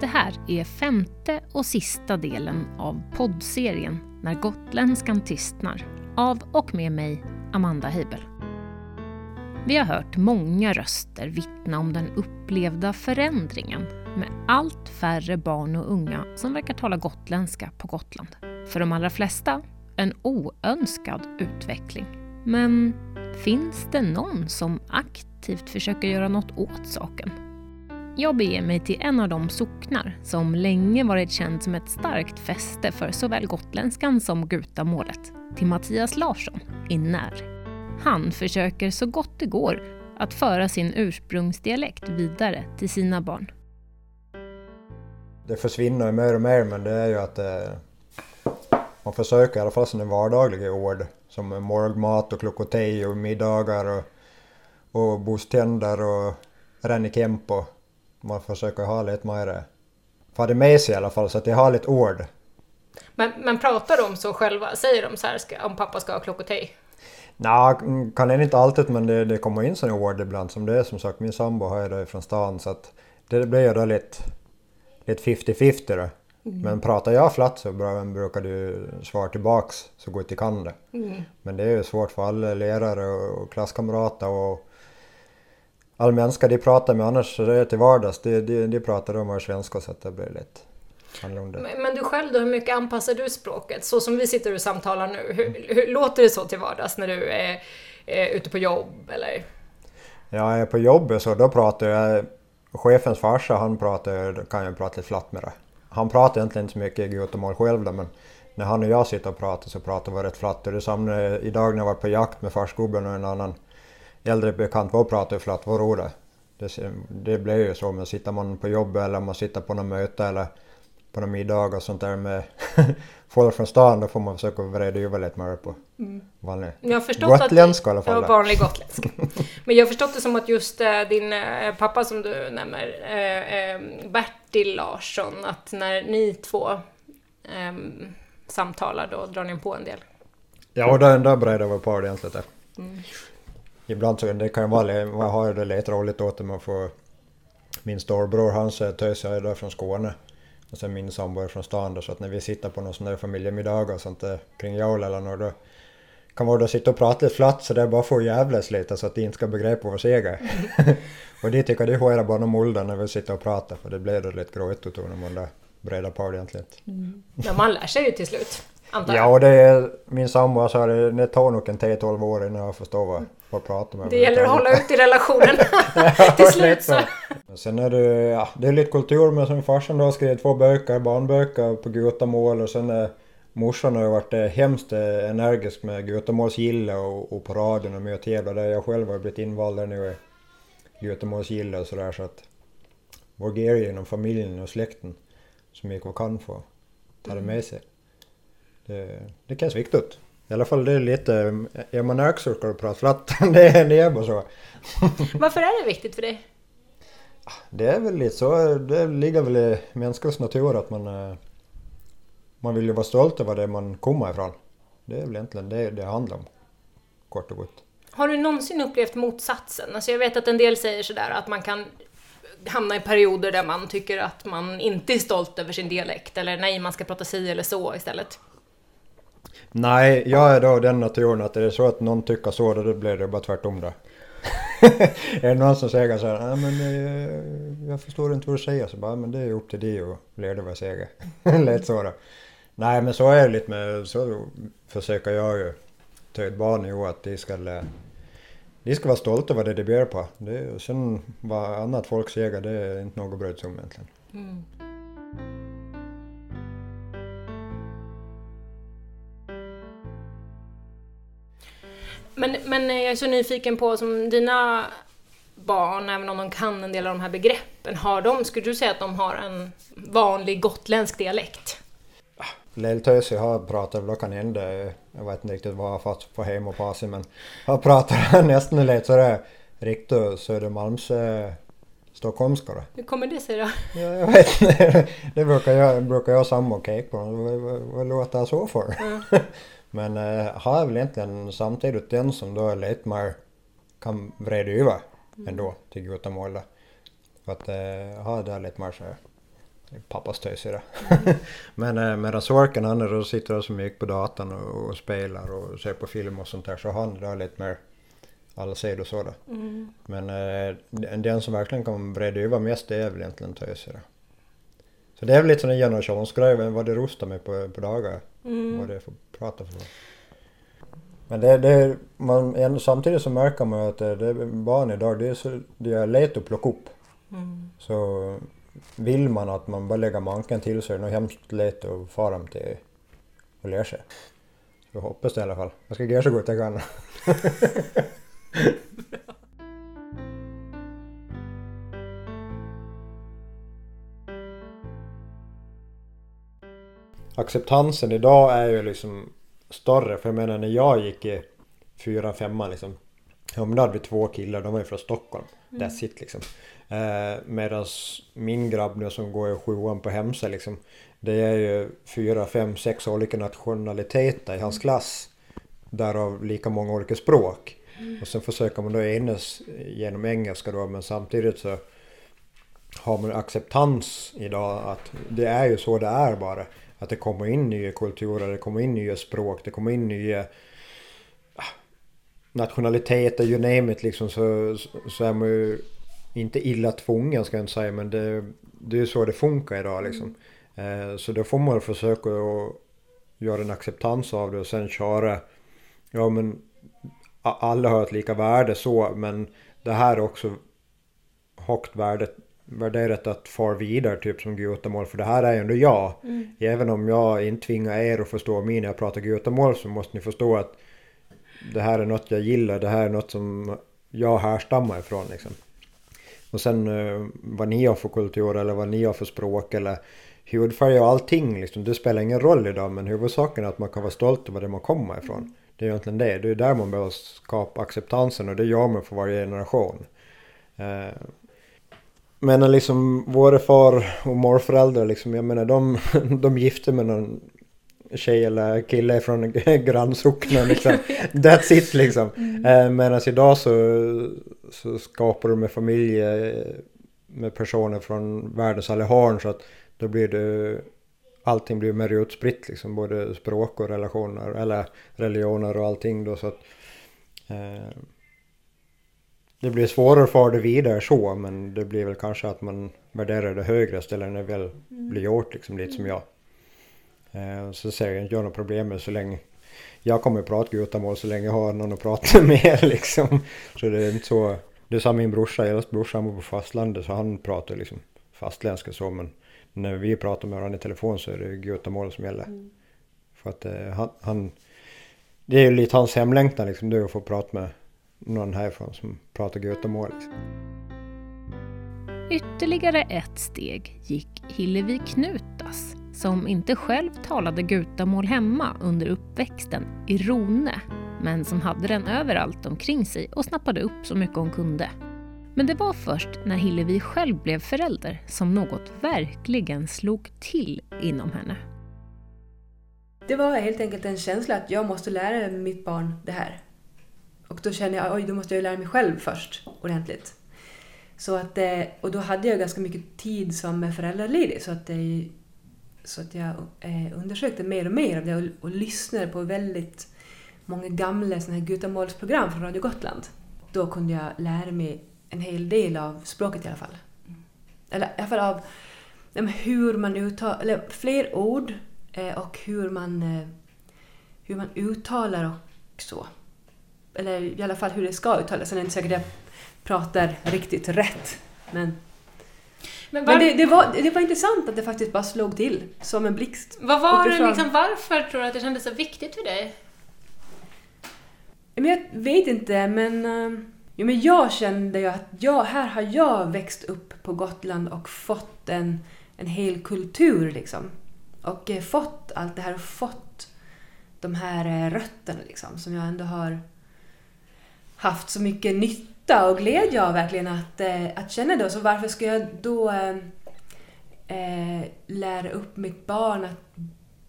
Det här är femte och sista delen av poddserien När gotländskan tystnar av och med mig, Amanda Heibel. Vi har hört många röster vittna om den upplevda förändringen med allt färre barn och unga som verkar tala gotländska på Gotland. För de allra flesta en oönskad utveckling. Men finns det någon som aktivt försöker göra något åt saken? Jag beger mig till en av de socknar som länge varit känd som ett starkt fäste för såväl gotländskan som gutamålet, till Mattias Larsson i När. Han försöker så gott det går att föra sin ursprungsdialekt vidare till sina barn. Det försvinner mer och mer men det är ju att eh, man försöker i alla fall sina vardagliga ord som morgmat och klockotej och middagar och, och boständer och rennikempo. Man försöker ha lite mer, få det med sig i alla fall så att de har lite ord. Men, men pratar de så själva? Säger de så här ska, om pappa ska ha klockotej? Nej, kan en inte alltid men det, det kommer in sådana ord ibland som det är som sagt min sambo har ju det från stan så att det blir ju då lite, lite 50-50 då. Mm. Men pratar jag flatt så brukar du svara tillbaks så gott jag kan det. Mm. Men det är ju svårt för alla lärare och klasskamrater och alla människor de pratar med annars så det är till vardags, de, de, de pratar om svenska så att det blir lite men, men du själv då, hur mycket anpassar du språket? Så som vi sitter och samtalar nu, hur, hur låter det så till vardags när du är, är ute på jobb eller? Ja, jag är på jobbet så då pratar jag, chefens farsa han pratar, kan jag prata lite flatt med det. Han pratar egentligen inte så mycket i själv då, men när han och jag sitter och pratar så pratar vi rätt flatt. Och det samma idag när jag var på jakt med farsgubben och en annan äldre bekant, vad pratar vi flatt, vad roligt. Det, det blir ju så, men sitter man på jobbet eller man sitter på något möte eller på någon middag och sånt där med folk från stan, då får man försöka vrida över lite mer på mm. vanlig gotländska i alla fall. Ja, vanlig gotländsk. Men jag har förstått det som att just äh, din äh, pappa som du nämner, äh, Bertil Larsson, att när ni två ähm, samtalar då drar ni på en del. Ja, och där, där bredar vi på ordentligt. Mm. Ibland så det kan ju vara, man har det lite roligt åt det, man får min storbror, hans tös jag är där från Skåne. Och sen min sambo är från stan då, så att när vi sitter på någon sån där familjemiddag och sånt där kring jul eller något då kan vara då sitta och prata lite flatt så det är bara för att jävlas lite så att de inte ska begripa vad säger. och de tycker det är bara om mulder när vi sitter och pratar för det blir då lite gråtigt när man där breda på ordentligt. Mm. Ja, man lär sig ju till slut. Antar jag. Ja, och det är, min sambo sa det, det tar nog en 10-12 år innan jag förstår vad, vad pratar med. Det gäller att hålla ut i relationen till slut så. Sen är det, ja, det är lite kultur med som farsan då har skrivit två böcker, barnböcker på gutamål och sen är morsan har varit eh, hemskt eh, energisk med gutamålsgille och, och på radion och med och tävla där jag själv har blivit invald där nu i gutamålsgille och sådär så att vår grej inom familjen och släkten så mycket vi kan få ta det med sig. Det, det känns viktigt. I alla fall det är lite, är man öksor ska du prata flatt. det är det bara så. Varför är det viktigt för dig? Det är väl lite så, det ligger väl i människans natur att man, eh, man vill ju vara stolt över det man kommer ifrån. Det är väl egentligen det det handlar om, kort och gott. Har du någonsin upplevt motsatsen? Alltså jag vet att en del säger sådär att man kan hamna i perioder där man tycker att man inte är stolt över sin dialekt eller nej, man ska prata si eller så istället. Nej, jag är då den naturen att är det så att någon tycker så, då blir det bara tvärtom då. är det någon som säger så här, nej men eh, jag förstår inte vad du säger, så bara, men det är upp till dig att lära vad jag säger. Lätt så då. Nej men så är det lite med, så försöker jag ju ta ett barn i att de ska de ska vara stolta över det de ber på. Det, sen vad annat folk säger, det är inte något att bry sig om egentligen. Mm. Men, men jag är så nyfiken på som dina barn, även om de kan en del av de här begreppen, har de, skulle du säga att de har en vanlig gotländsk dialekt? Lilltös jag har pratat, då kan hända, jag vet inte riktigt vad jag har fått på hem och på sig, men jag pratar nästan lite sådär riktigt Södermalms äh, stockholmska då. Hur kommer det sig då? Ja, jag vet inte, det brukar jag, brukar jag samma och på. Vad, vad, vad låter jag så för? Mm. Men eh, har jag väl egentligen samtidigt den som då är lite mer kan vrida över mm. ändå till gutamål. För att eh, ha det lite mer så pappas tösare. Mm. men eh, medan Sorken han är, sitter och så mycket på datorn och, och, spelar och ser på film och sånt där så han är lite mer alla säger så då. Mm. Men eh, den som verkligen kommer breda över mest det är väl egentligen tösare. Så det är väl lite sån en generationsgrej, vad det rustar med på, på dagar. Mm. Vad det är för prata för. Men det, det, man, samtidigt så märker man att det, det barn idag, det är, så, det är lätt att plocka upp. Mm. Så vill man att man bara lägger manken till så är det nog hemskt lätt att få dem till att lära sig. Jag hoppas det i alla fall. Jag ska göra så gott jag kan. Acceptansen idag är ju liksom större. För jag menar när jag gick i fyra, femma liksom. Ja men då hade vi två killar, de var ju från Stockholm. Mm. That's it liksom. Eh, Medan min grabb nu som går i sjuan på Hemse liksom. Det är ju fyra, fem, sex olika nationaliteter i hans mm. klass. Därav lika många olika språk. Mm. Och sen försöker man då enas genom engelska då men samtidigt så har man acceptans idag att det är ju så det är bara. Att det kommer in nya kulturer, det kommer in nya språk, det kommer in nya ah, nationaliteter, you name it liksom så, så är man ju inte illa tvungen ska jag inte säga men det, det är så det funkar idag liksom. Eh, så då får man försöka att göra en acceptans av det och sen köra ja men alla har ett lika värde så men det här är också högt värde värderat att far vidare typ som gutamål för det här är ju ändå jag. Mm. Även om jag inte tvingar er att förstå mig när jag pratar gutamål så måste ni förstå att det här är något jag gillar, det här är något som jag härstammar ifrån liksom. Och sen uh, vad ni har för kultur eller vad ni har för språk eller hudfärg och allting liksom, det spelar ingen roll idag men huvudsaken är att man kan vara stolt över det man kommer ifrån. Det är egentligen det, det är där man behöver skapa acceptansen och det gör man för varje generation. Men liksom våra far och morföräldrar liksom, jag menar de, de gifte med någon tjej eller kille från grannsocknen liksom. That's it liksom. Mm. Eh, Medan idag så, så skapar de med familj med personer från världens alla hörn så att då blir det allting blir mer utspritt liksom både språk och relationer eller religioner och allting då så att eh, det blir svårare föra det vidare så men det blir väl kanske att man värderar det högre istället när det väl mm. blir gjort liksom lite som jag. Eh, så ser jag inte jag några problem med så länge jag kommer att prata gutamål så länge jag har någon att prata med liksom. Så det är inte så. Det är som min brorsa, äldst brorsa, han bor på fastlandet så han pratar liksom fastländska så men när vi pratar med varandra i telefon så är det gutamål som gäller. Mm. För att eh, han, han, det är ju lite hans hemlängtan liksom, det är att få prata med någon härifrån som pratar götemål. Liksom. Ytterligare ett steg gick Hillevi Knutas som inte själv talade gutamål hemma under uppväxten i Rone men som hade den överallt omkring sig och snappade upp så mycket hon kunde. Men det var först när Hillevi själv blev förälder som något verkligen slog till inom henne. Det var helt enkelt en känsla att jag måste lära mitt barn det här. Och då kände jag oj, då måste jag lära mig själv först ordentligt. Så att, eh, och då hade jag ganska mycket tid som föräldraledig så att, så att jag eh, undersökte mer och mer av det och, och lyssnade på väldigt många gamla såna här gutamålsprogram från Radio Gotland. Då kunde jag lära mig en hel del av språket i alla fall. Eller i alla fall av hur man uttalar, eller fler ord eh, och hur man, hur man uttalar och så eller i alla fall hur det ska uttalas. Sen är det inte säkert att jag pratar riktigt rätt. Men, men, var... men det, det, var, det var intressant att det faktiskt bara slog till som en blixt. Vad var det, liksom, varför tror du att det kändes så viktigt för dig? Men jag vet inte, men, uh, jo, men jag kände ju att jag, här har jag växt upp på Gotland och fått en, en hel kultur liksom. Och eh, fått allt det här och fått de här eh, rötterna liksom som jag ändå har haft så mycket nytta och glädje av verkligen att, eh, att känna det. Så varför ska jag då eh, eh, lära upp mitt barn att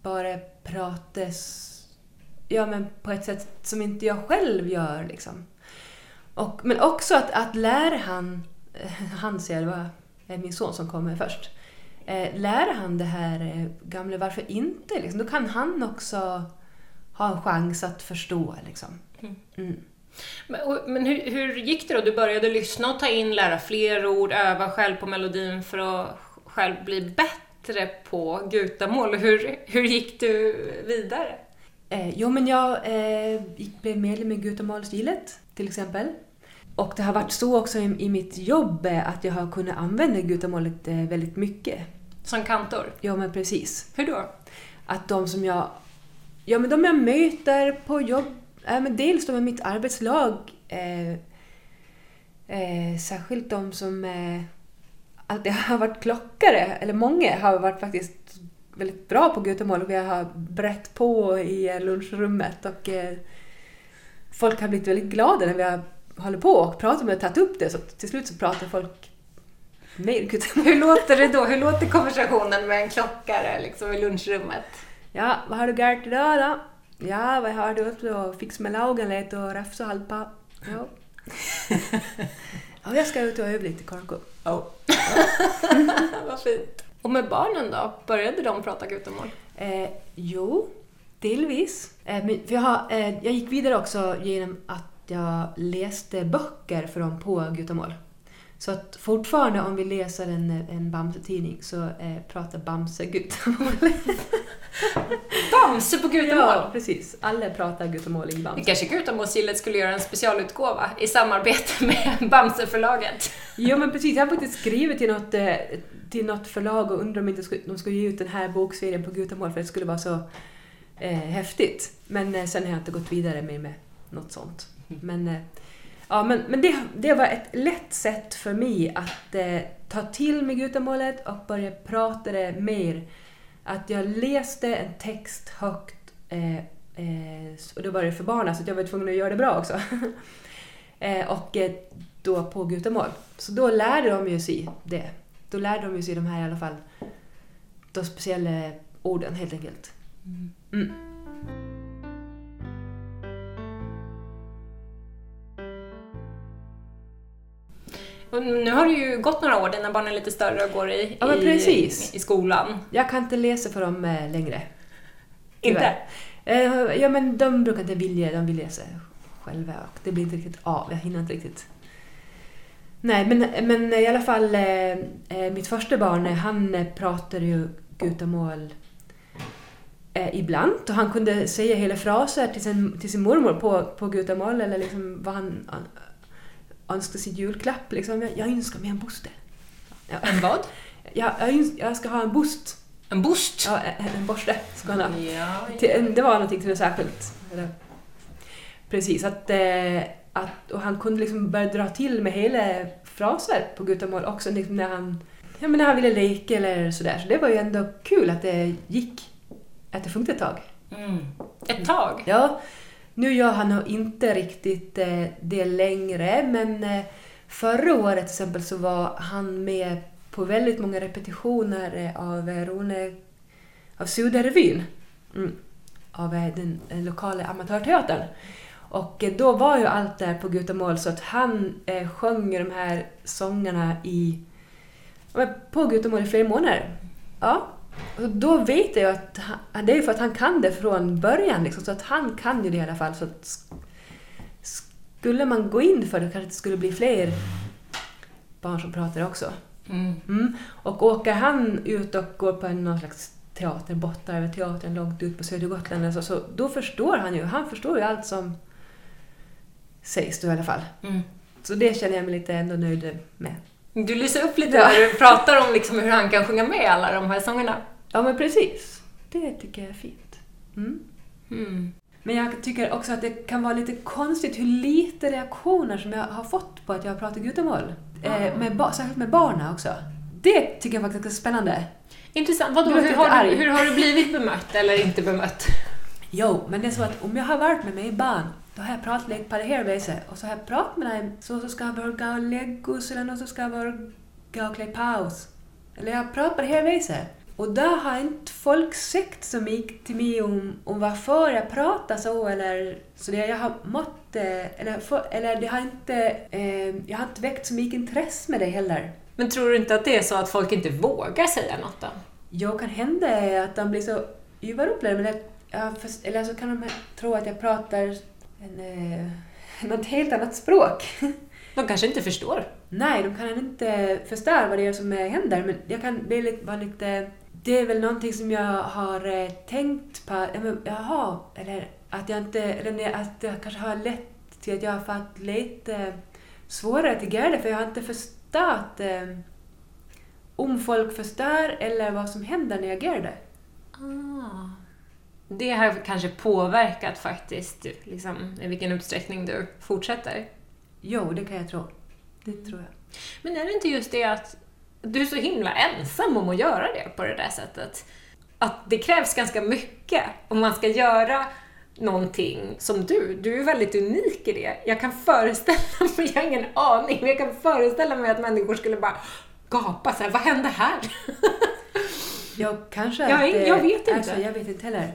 bara prata ja, men på ett sätt som inte jag själv gör? Liksom. Och, men också att, att lära han, han säger det var min son som kommer först, eh, lär han det här eh, gamla varför inte, liksom, då kan han också ha en chans att förstå. Liksom. Mm. Men, och, men hur, hur gick det då? Du började lyssna och ta in, lära fler ord, öva själv på melodin för att själv bli bättre på gutamål. Hur, hur gick du vidare? Eh, jo, men jag eh, blev medlem i Gutamålsgillet till exempel. Och det har varit så också i, i mitt jobb eh, att jag har kunnat använda gutamålet eh, väldigt mycket. Som kantor? Ja, men precis. Hur då? Att de som jag... Ja, men de jag möter på jobb... Äh, men dels de i mitt arbetslag. Eh, eh, särskilt de som eh, alltid har varit klockare, eller många har varit faktiskt väldigt bra på och vi har brett på i lunchrummet och eh, folk har blivit väldigt glada när vi har hållit på och pratat med och tagit upp det så till slut så pratar folk mer gutamål. Hur låter det då? Hur låter konversationen med en klockare liksom, i lunchrummet? Ja, vad har du gjort idag då? Ja, vad har du gjort då? Fix med lagen lite och räfsa halv på. Ja. ja, jag ska ut och öva lite korko. Oh. vad fint. Och med barnen då? Började de prata gutamål? Eh, jo, delvis. Eh, men för jag, har, eh, jag gick vidare också genom att jag läste böcker för dem på gutamål. Så att fortfarande om vi läser en, en Bamse-tidning så eh, pratar Bamse gutamål. Bamse på gutamål? Ja, precis. Alla pratar gutamål i Bamse. Det kanske Gutamålsgillet skulle göra en specialutgåva i samarbete med Bamseförlaget. Jo men precis, jag har faktiskt skrivit till något, eh, till något förlag och undrar om inte de skulle ge ut den här bokserien på gutamål för det skulle vara så eh, häftigt. Men eh, sen har jag inte gått vidare med, med något sånt. Men, eh, ja, men, men det, det var ett lätt sätt för mig att eh, ta till mig gutamålet och börja prata det mer. Att jag läste en text högt eh, eh, och då var det för barnen så jag var tvungen att göra det bra också. eh, och eh, då på gutamål. Så då lärde de ju sig det. Då lärde de ju sig de här i alla fall de speciella orden helt enkelt. Mm. Och nu har det ju gått några år, dina barn är lite större och går i, Ja, i, precis. i skolan. Jag kan inte läsa för dem eh, längre. Inte? Eh, ja, men de brukar inte vilja, de vill läsa själva och det blir inte riktigt av. Jag hinner inte riktigt. Nej, men, men i alla fall eh, mitt första barn, han pratade ju gutamål ibland och han kunde säga hela fraser till sin, till sin mormor på, på gutamål eller liksom vad han han önskade sin julklapp. Liksom. Jag, jag önskar mig en bostad. Ja. En vad? Jag, jag, jag ska ha en boost. En boost? Ja, en, en borste ska han ha. Ja, en- det var någonting till något särskilt. Eller, precis, att, eh, att, och han kunde liksom börja dra till med hela fraser på gutamål också liksom när, han, ja, men när han ville leka eller sådär. Så det var ju ändå kul att det gick, att det funkade ett tag. Mm. Ett tag? Ja, nu gör han nog inte riktigt eh, det längre, men eh, förra året till exempel så var han med på väldigt många repetitioner eh, av eh, Rone, av Sudarevyn. Mm. Av den lokala amatörteatern. Och då var ju allt där på gutamål så att han eh, sjöng de här sångerna i, på gutamål i flera månader. Ja, då vet jag att han, det är för att han kan det från början, liksom, så att han kan ju det i alla fall. Så att sk- skulle man gå in för det kanske det skulle bli fler barn som pratar också. Mm. Mm. Och åker han ut och går på en, någon slags teater, borta över teatern långt ut på Södergotland, alltså, så då förstår han ju, han förstår ju allt som sägs då i alla fall. Mm. Så det känner jag mig lite ändå nöjd med. Du lyser upp lite Ja. när du pratar om liksom hur han kan sjunga med alla de här sångerna. Ja men precis, det tycker jag är fint. Mm. Mm. Men jag tycker också att det kan vara lite konstigt hur lite reaktioner som jag har fått på att jag har pratat gutamål. Eh, med ba- särskilt med barnen också. Det tycker jag faktiskt är spänande. Intressant. Vadå, hur, har du, hur har du blivit bemött eller inte bemött? Jo, men det är så att om jag har varit med mig barn, då har jag pratat lite på det här viset. Och så har jag pratat med dem, så, så ska jag börja lägga oss eller så ska jag börja gå och klä paus. Eller jag har pratat på det här viset. Och där har inte folk sagt så mycket till mig om, om varför jag pratar så eller så det jag har mått, eh, eller, för, eller det har inte, eh, jag har inte väckt så mycket intresse med det heller. Men tror du inte att det är så att folk inte vågar säga något då? Jo, kan hända att de blir så ja, fast, eller så kan de tro att jag pratar en, eh, något helt annat språk. De kanske inte förstår. Nej, de kan inte förstå vad det är som händer, men jag kan bli lite, vara lite... Det är väl någonting som jag har eh, tänkt på, jaha, eller att jag inte, eller att jag kanske har lett till att jag har fått lite svårare till Gerda, för jag har inte förstått eh, om folk förstår eller vad som händer när jag gör det. Ah. Det har kanske påverkat faktiskt liksom, i vilken utsträckning du fortsätter. Jo, det kan jag tro. Det tror jag. Men är det inte just det att du är så himla ensam om att göra det på det där sättet? Att det krävs ganska mycket om man ska göra någonting som du. Du är väldigt unik i det. Jag kan föreställa mig, jag har ingen aning, men jag kan föreställa mig att människor skulle bara gapa så här, vad hände här? Jag kanske jag, att, jag vet inte. Alltså, jag vet inte heller.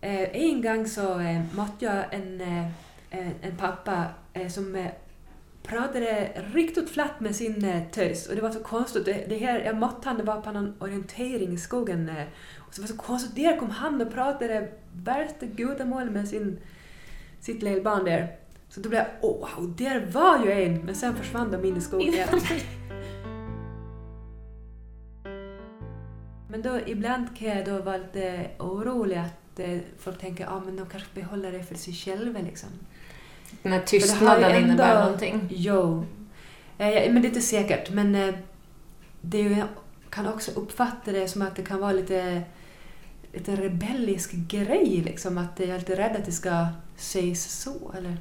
Eh, en gång så eh, mötte jag en, eh, en pappa eh, som eh, pratade riktigt flatt med sin eh, tös och det var så konstigt. Det, det här, jag mötte han, det var på någon orientering i skogen. Eh, och så var det så konstigt, där kom han och pratade värsta gudamål med sin, sitt lilla barn där. Så då blev jag, oh, wow, där var ju en! Men sen försvann de in i skogen. Men då ibland kan jag då vara lite orolig att eh, folk tänker att ah, de kanske behåller det för sig själva. Liksom. Den här tystnaden ändå, innebär någonting. Jo. Eh, men det är inte säkert. Men eh, det ju, kan också uppfatta det som att det kan vara lite, lite rebellisk grej. Liksom, att jag är lite rädd att det ska sägas så. Eller?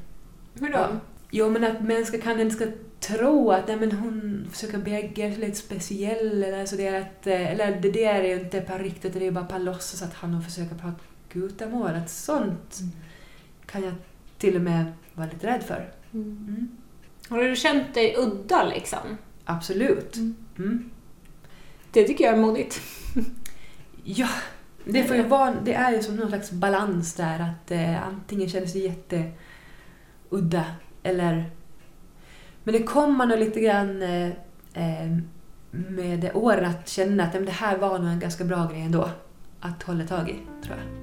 Hur då? Ja. Jo, men att människor kan, ska tro att nej, men hon försöker bägge lite speciell eller så det är att, eh, eller det där är ju inte på riktigt, det är bara på låtsas att han försöker prata gutamål. Att sånt mm. kan jag till och med vara lite rädd för. Mm. Mm. Har du känt dig udda liksom? Absolut. Mm. mm. Det tycker jag är modigt. ja, det, får ju vara, det är ju som någon slags balans där att eh, antingen känns det jätteudda eller men det kommer nog lite grann eh, eh med åren att känna att det här var nog en ganska bra grej ändå. Att hålla tag i, tror jag.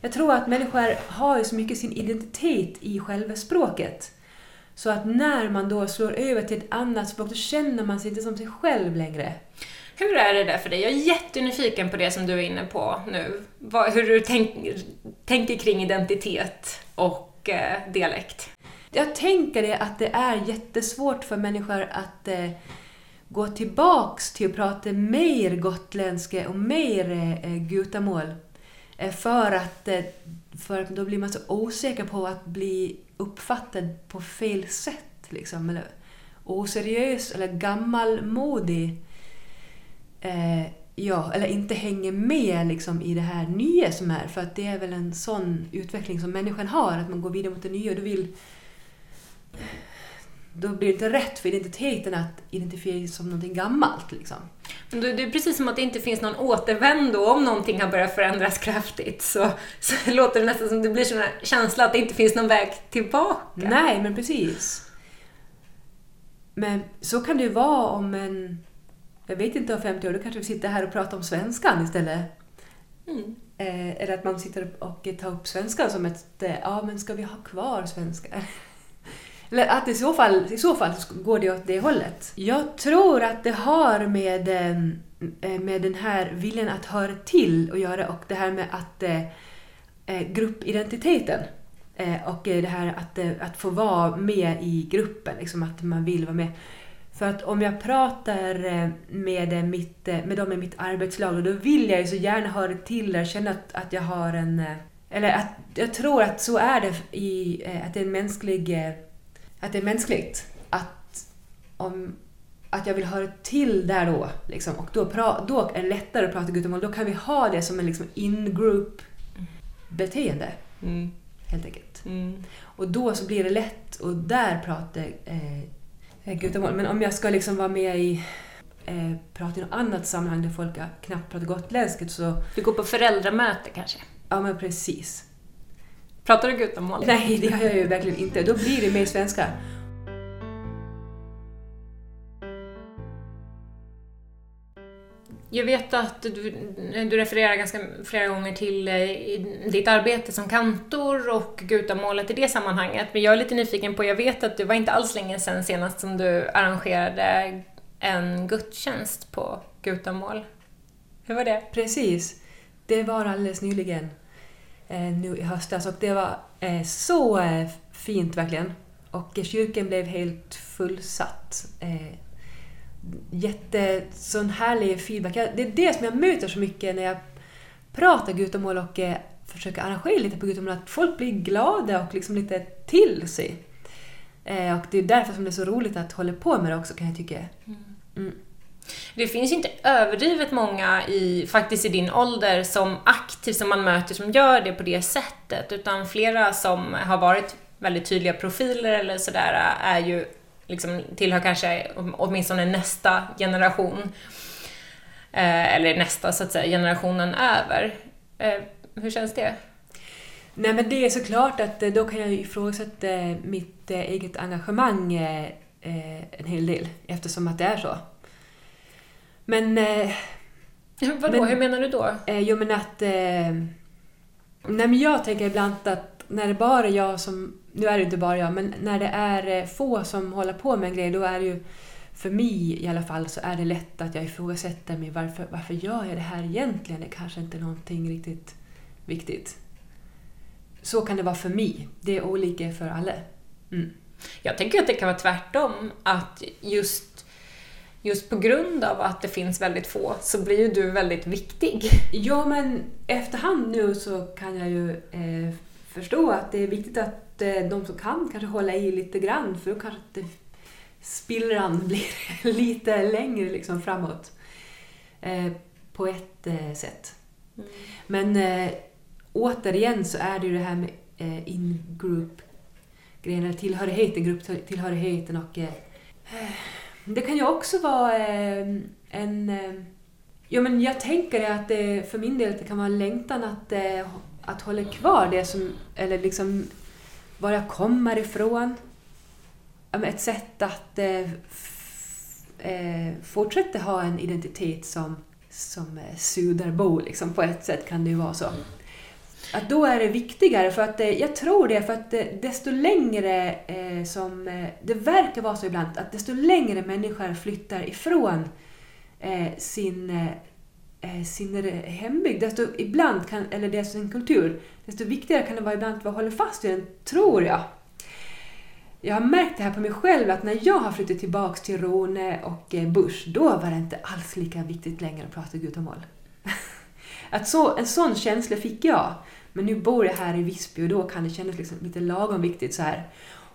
Jag tror att människor har ju så mycket sin identitet i själva språket. Så att när man då slår över till ett annat språk, då känner man sig inte som sig själv längre. Hur är det där för dig? Jag är jättenyfiken på det som du är inne på nu. hur du tänk, tänker kring identitet och eh, dialekt. Jag tänker det att det är jättesvårt för människor att eh, gå tillbaks till att prata mer gotländska och mer eh, gutamål. Eh, för att, eh, för att då blir man så osäker på att bli uppfattad på fel sätt. Liksom, eller oseriös eller gammalmodig eh, ja, eller inte hänger med liksom, i det här nya som är. För att det är väl en sån utveckling som människan har, att man går vidare mot det nya och då vill då blir det inte rätt för identiteten att identifiera som någonting gammalt. Liksom. Men det är precis som att det inte finns någon återvändo. Om någonting har börjat förändras kraftigt så, så låter det nästan som det blir en känsla att det inte finns någon väg tillbaka. Nej, men precis. Men så kan det ju vara om en jag vet inte om 50 år, då kanske vi sitter här och pratar om svenskan istället. Mm. Eh, eller att man sitter och tar upp svenskan som ett, eh, ja men ska vi ha kvar svenska? Eller att i så, fall, i så fall går det åt det hållet. Jag tror att det har med, eh, eh, med den här viljan att höra till att göra och det här med att eh, gruppidentiteten och det här att, att få vara med i gruppen, liksom att man vill vara med. För att om jag pratar med, mitt, med dem i mitt arbetslag, då vill jag ju så gärna höra till och känna att, att jag har en... Eller att jag tror att så är det i... Att det är en mänsklig... Att det är mänskligt. Att, om, att jag vill höra till där då. Liksom, och då, pra, då är det lättare att prata gutamål. Då kan vi ha det som en liksom in-group beteende. Mm. Helt enkelt. Mm. Och då så blir det lätt att där prata eh, gudamål. Men om jag ska liksom vara med i eh, prata i något annat sammanhang där folk knappt pratar gotländska så... Du går på föräldramöte kanske? Ja, men precis. Pratar du gutamål? Nej, det gör jag ju verkligen inte. Då blir det mer svenska. Jag vet att du, du refererar ganska flera gånger till eh, ditt arbete som kantor och gutamålet i det sammanhanget. Men jag är lite nyfiken på, jag vet att det var inte alls länge sedan senast som du arrangerade en gudstjänst på gutamål. Hur var det? Precis. Det var alldeles nyligen, nu i höstas, och det var eh, så eh, fint verkligen. Och kyrkan blev helt fullsatt. Eh, jätte, sån härlig feedback. Det är det som jag möter så mycket när jag pratar gutamål och eh, försöker arrangera lite på gutamål, att folk blir glada och liksom lite till sig. Eh, och det är därför som det är så roligt att hålla på med det också kan jag tycka. Mm. Det finns ju inte överdrivet många i, faktiskt i din ålder som aktivt som man möter som gör det på det sättet, utan flera som har varit väldigt tydliga profiler eller sådär eh, är ju liksom tillhör kanske åtminstone nästa generation. Eh, eller nästa, så att säga, generationen över. Eh, hur känns det? Nej men det är såklart att eh, då kan jag ifrågasätta eh, mitt eget engagemang en hel del eftersom att det är så. Men... Eh, Vadå, men, hur menar du då? Eh, jo men att... Eh, nej men jag tänker ibland att när det bara är jag som... Nu är det inte bara jag, men när det är få som håller på med en grej då är det ju... För mig i alla fall så är det lätt att jag ifrågasätter mig. Varför, varför gör jag det här egentligen? Det kanske inte är någonting riktigt viktigt. Så kan det vara för mig. Det är olika för alla. Mm. Jag tänker att det kan vara tvärtom. Att just, just på grund av att det finns väldigt få så blir ju du väldigt viktig. Ja, men efterhand nu så kan jag ju eh, förstå att det är viktigt att eh, de som kan kanske hålla i lite grann för då kanske det spillran blir lite längre liksom framåt. Eh, på ett eh, sätt. Mm. Men eh, återigen så är det ju det här med eh, in-group grejen, eller tillhörigheten, grupptillhörigheten och det kan ju också vara ehm, en... Ehm, ja, men jag tänker att det för min del det kan vara längtan att, eh, att hålla kvar det som, eller liksom var jag kommer ifrån. Ett sätt att eh, eh, fortsätta ha en identitet som, som Sudarbo, liksom, på ett sätt kan det ju vara så att då är det viktigare för att eh, jag tror det för att eh, desto längre eh, som eh, det verkar vara så ibland att desto längre människor flyttar ifrån eh, sin, eh, sin hembygd, desto ibland kan, eller desto sin kultur, desto viktigare kan det vara ibland att hålla fast vid den, tror jag. Jag har märkt det här på mig själv att när jag har flyttat tillbaks till Rone och Bush, då var det inte alls lika viktigt längre att prata gudamål. att så, en sån känsla fick jag. Men nu bor jag här i Visby och då kan det kännas liksom lite lagom viktigt så här.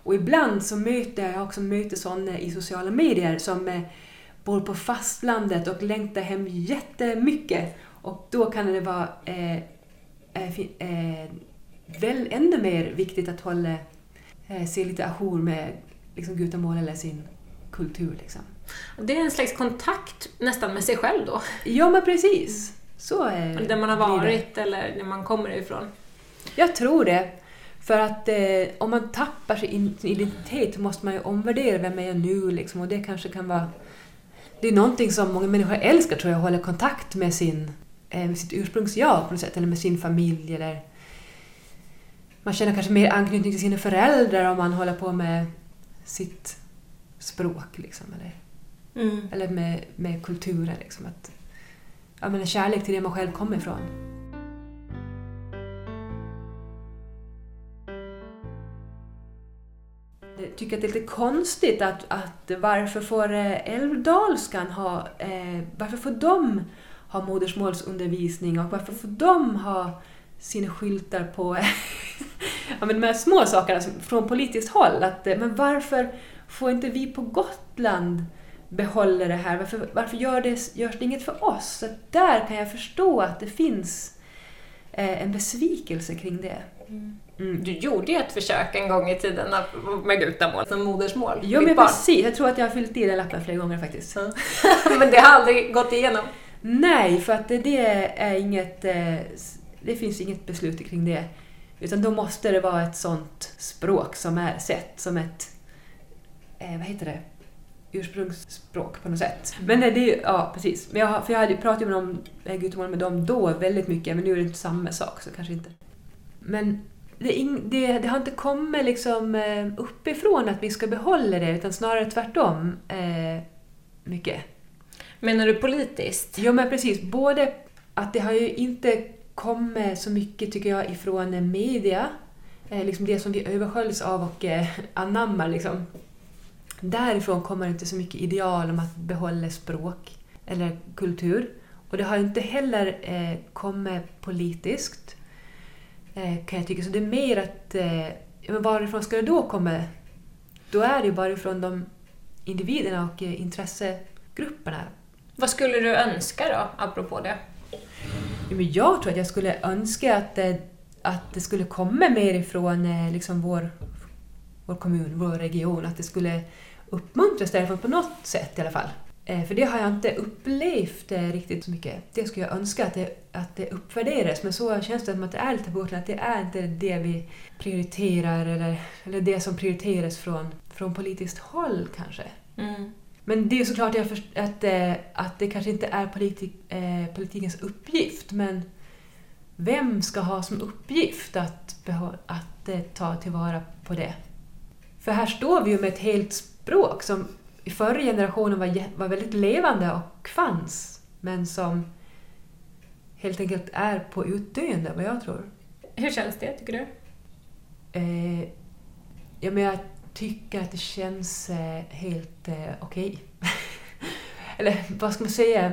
Och ibland så möter jag också möter sådana i sociala medier som eh, bor på fastlandet och längtar hem jättemycket. Och då kan det vara eh, eh, eh, väl ännu mer viktigt att hålla eh, sig lite ajour med liksom, gutamål eller sin kultur. Liksom. Det är en slags kontakt nästan med sig själv då? Ja, men precis. Så är Där man har varit eller där man kommer ifrån? Jag tror det. För att eh, om man tappar sin identitet måste man ju omvärdera vem är jag nu liksom, och det kanske kan vara... Det är någonting som många människor älskar tror jag, att hålla kontakt med, sin, eh, med sitt ursprungsjag på något sätt, eller med sin familj eller... Man känner kanske mer anknytning till sina föräldrar om man håller på med sitt språk liksom, eller, mm. eller med, med kulturen. Liksom, att, ja, men en kärlek till det man själv kommer ifrån. Jag tycker att det är lite konstigt att, att varför får eh, älvdalskan ha, eh, varför får de ha modersmålsundervisning och varför får de ha sina skyltar på ja, men de här små sakerna från politiskt håll. Att, eh, men varför får inte vi på Gotland behåller det här? Varför, varför gör det, görs det inget för oss? Så där kan jag förstå att det finns eh, en besvikelse kring det. Mm. Du gjorde ju ett försök en gång i tiden med gutamål som modersmål. Jo, men precis. Jag tror att jag har fyllt i den lappen flera gånger faktiskt. Mm. men det har aldrig gått igenom? Nej, för att det, det är inget... Eh, det finns inget beslut kring det. Utan då måste det vara ett sånt språk som är sett som ett, eh, vad heter det, ursprungsspråk på något sätt. Men det, det är ju, ja precis. Men jag, för jag hade pratat med dem, Gutemål med dem då väldigt mycket, men nu är det inte samma sak så kanske inte. Men det, in, det, det har inte kommit liksom eh, uppifrån att vi ska behålla det, utan snarare tvärtom eh, mycket. Menar du politiskt? Ja men precis, både att det har ju inte kommit så mycket tycker jag ifrån media, eh, liksom det som vi översköljs av och eh, anammar liksom. Därifrån kommer inte så mycket ideal om att behålla språk eller kultur. Och det har inte heller eh, kommit politiskt, eh, kan jag tycka. Så det är mer att, eh, men varifrån ska det då komma? Då är det ju bara ifrån de individerna och eh, intressegrupperna. Vad skulle du önska då, apropå det? Ja, men jag tror att jag skulle önska att, det- att det skulle komma mer ifrån eh, liksom vår, vår kommun, vår region. Att det skulle uppmuntras därifrån på något sätt i alla fall. Eh, För det har jag inte upplevt eh, riktigt så mycket. Det skulle jag önska att det, att det uppvärderas. Men så känns det som att det är lite på. Att det är inte det vi prioriterar eller, eller det som prioriteras från, från politiskt håll kanske. Mm. Men det är såklart jag först- att, eh, att det kanske inte är politik, eh, politikens uppgift, men vem ska ha som uppgift att, att eh, ta tillvara på det? För här står vi ju med ett helt språk som i förra generationen var, var väldigt levande och fanns, men som helt enkelt är på utdöende, vad jag tror. Hur känns det, tycker du? Eh, ja, men jag tycker att det känns eh, helt eh, okej. Eller vad ska man säga?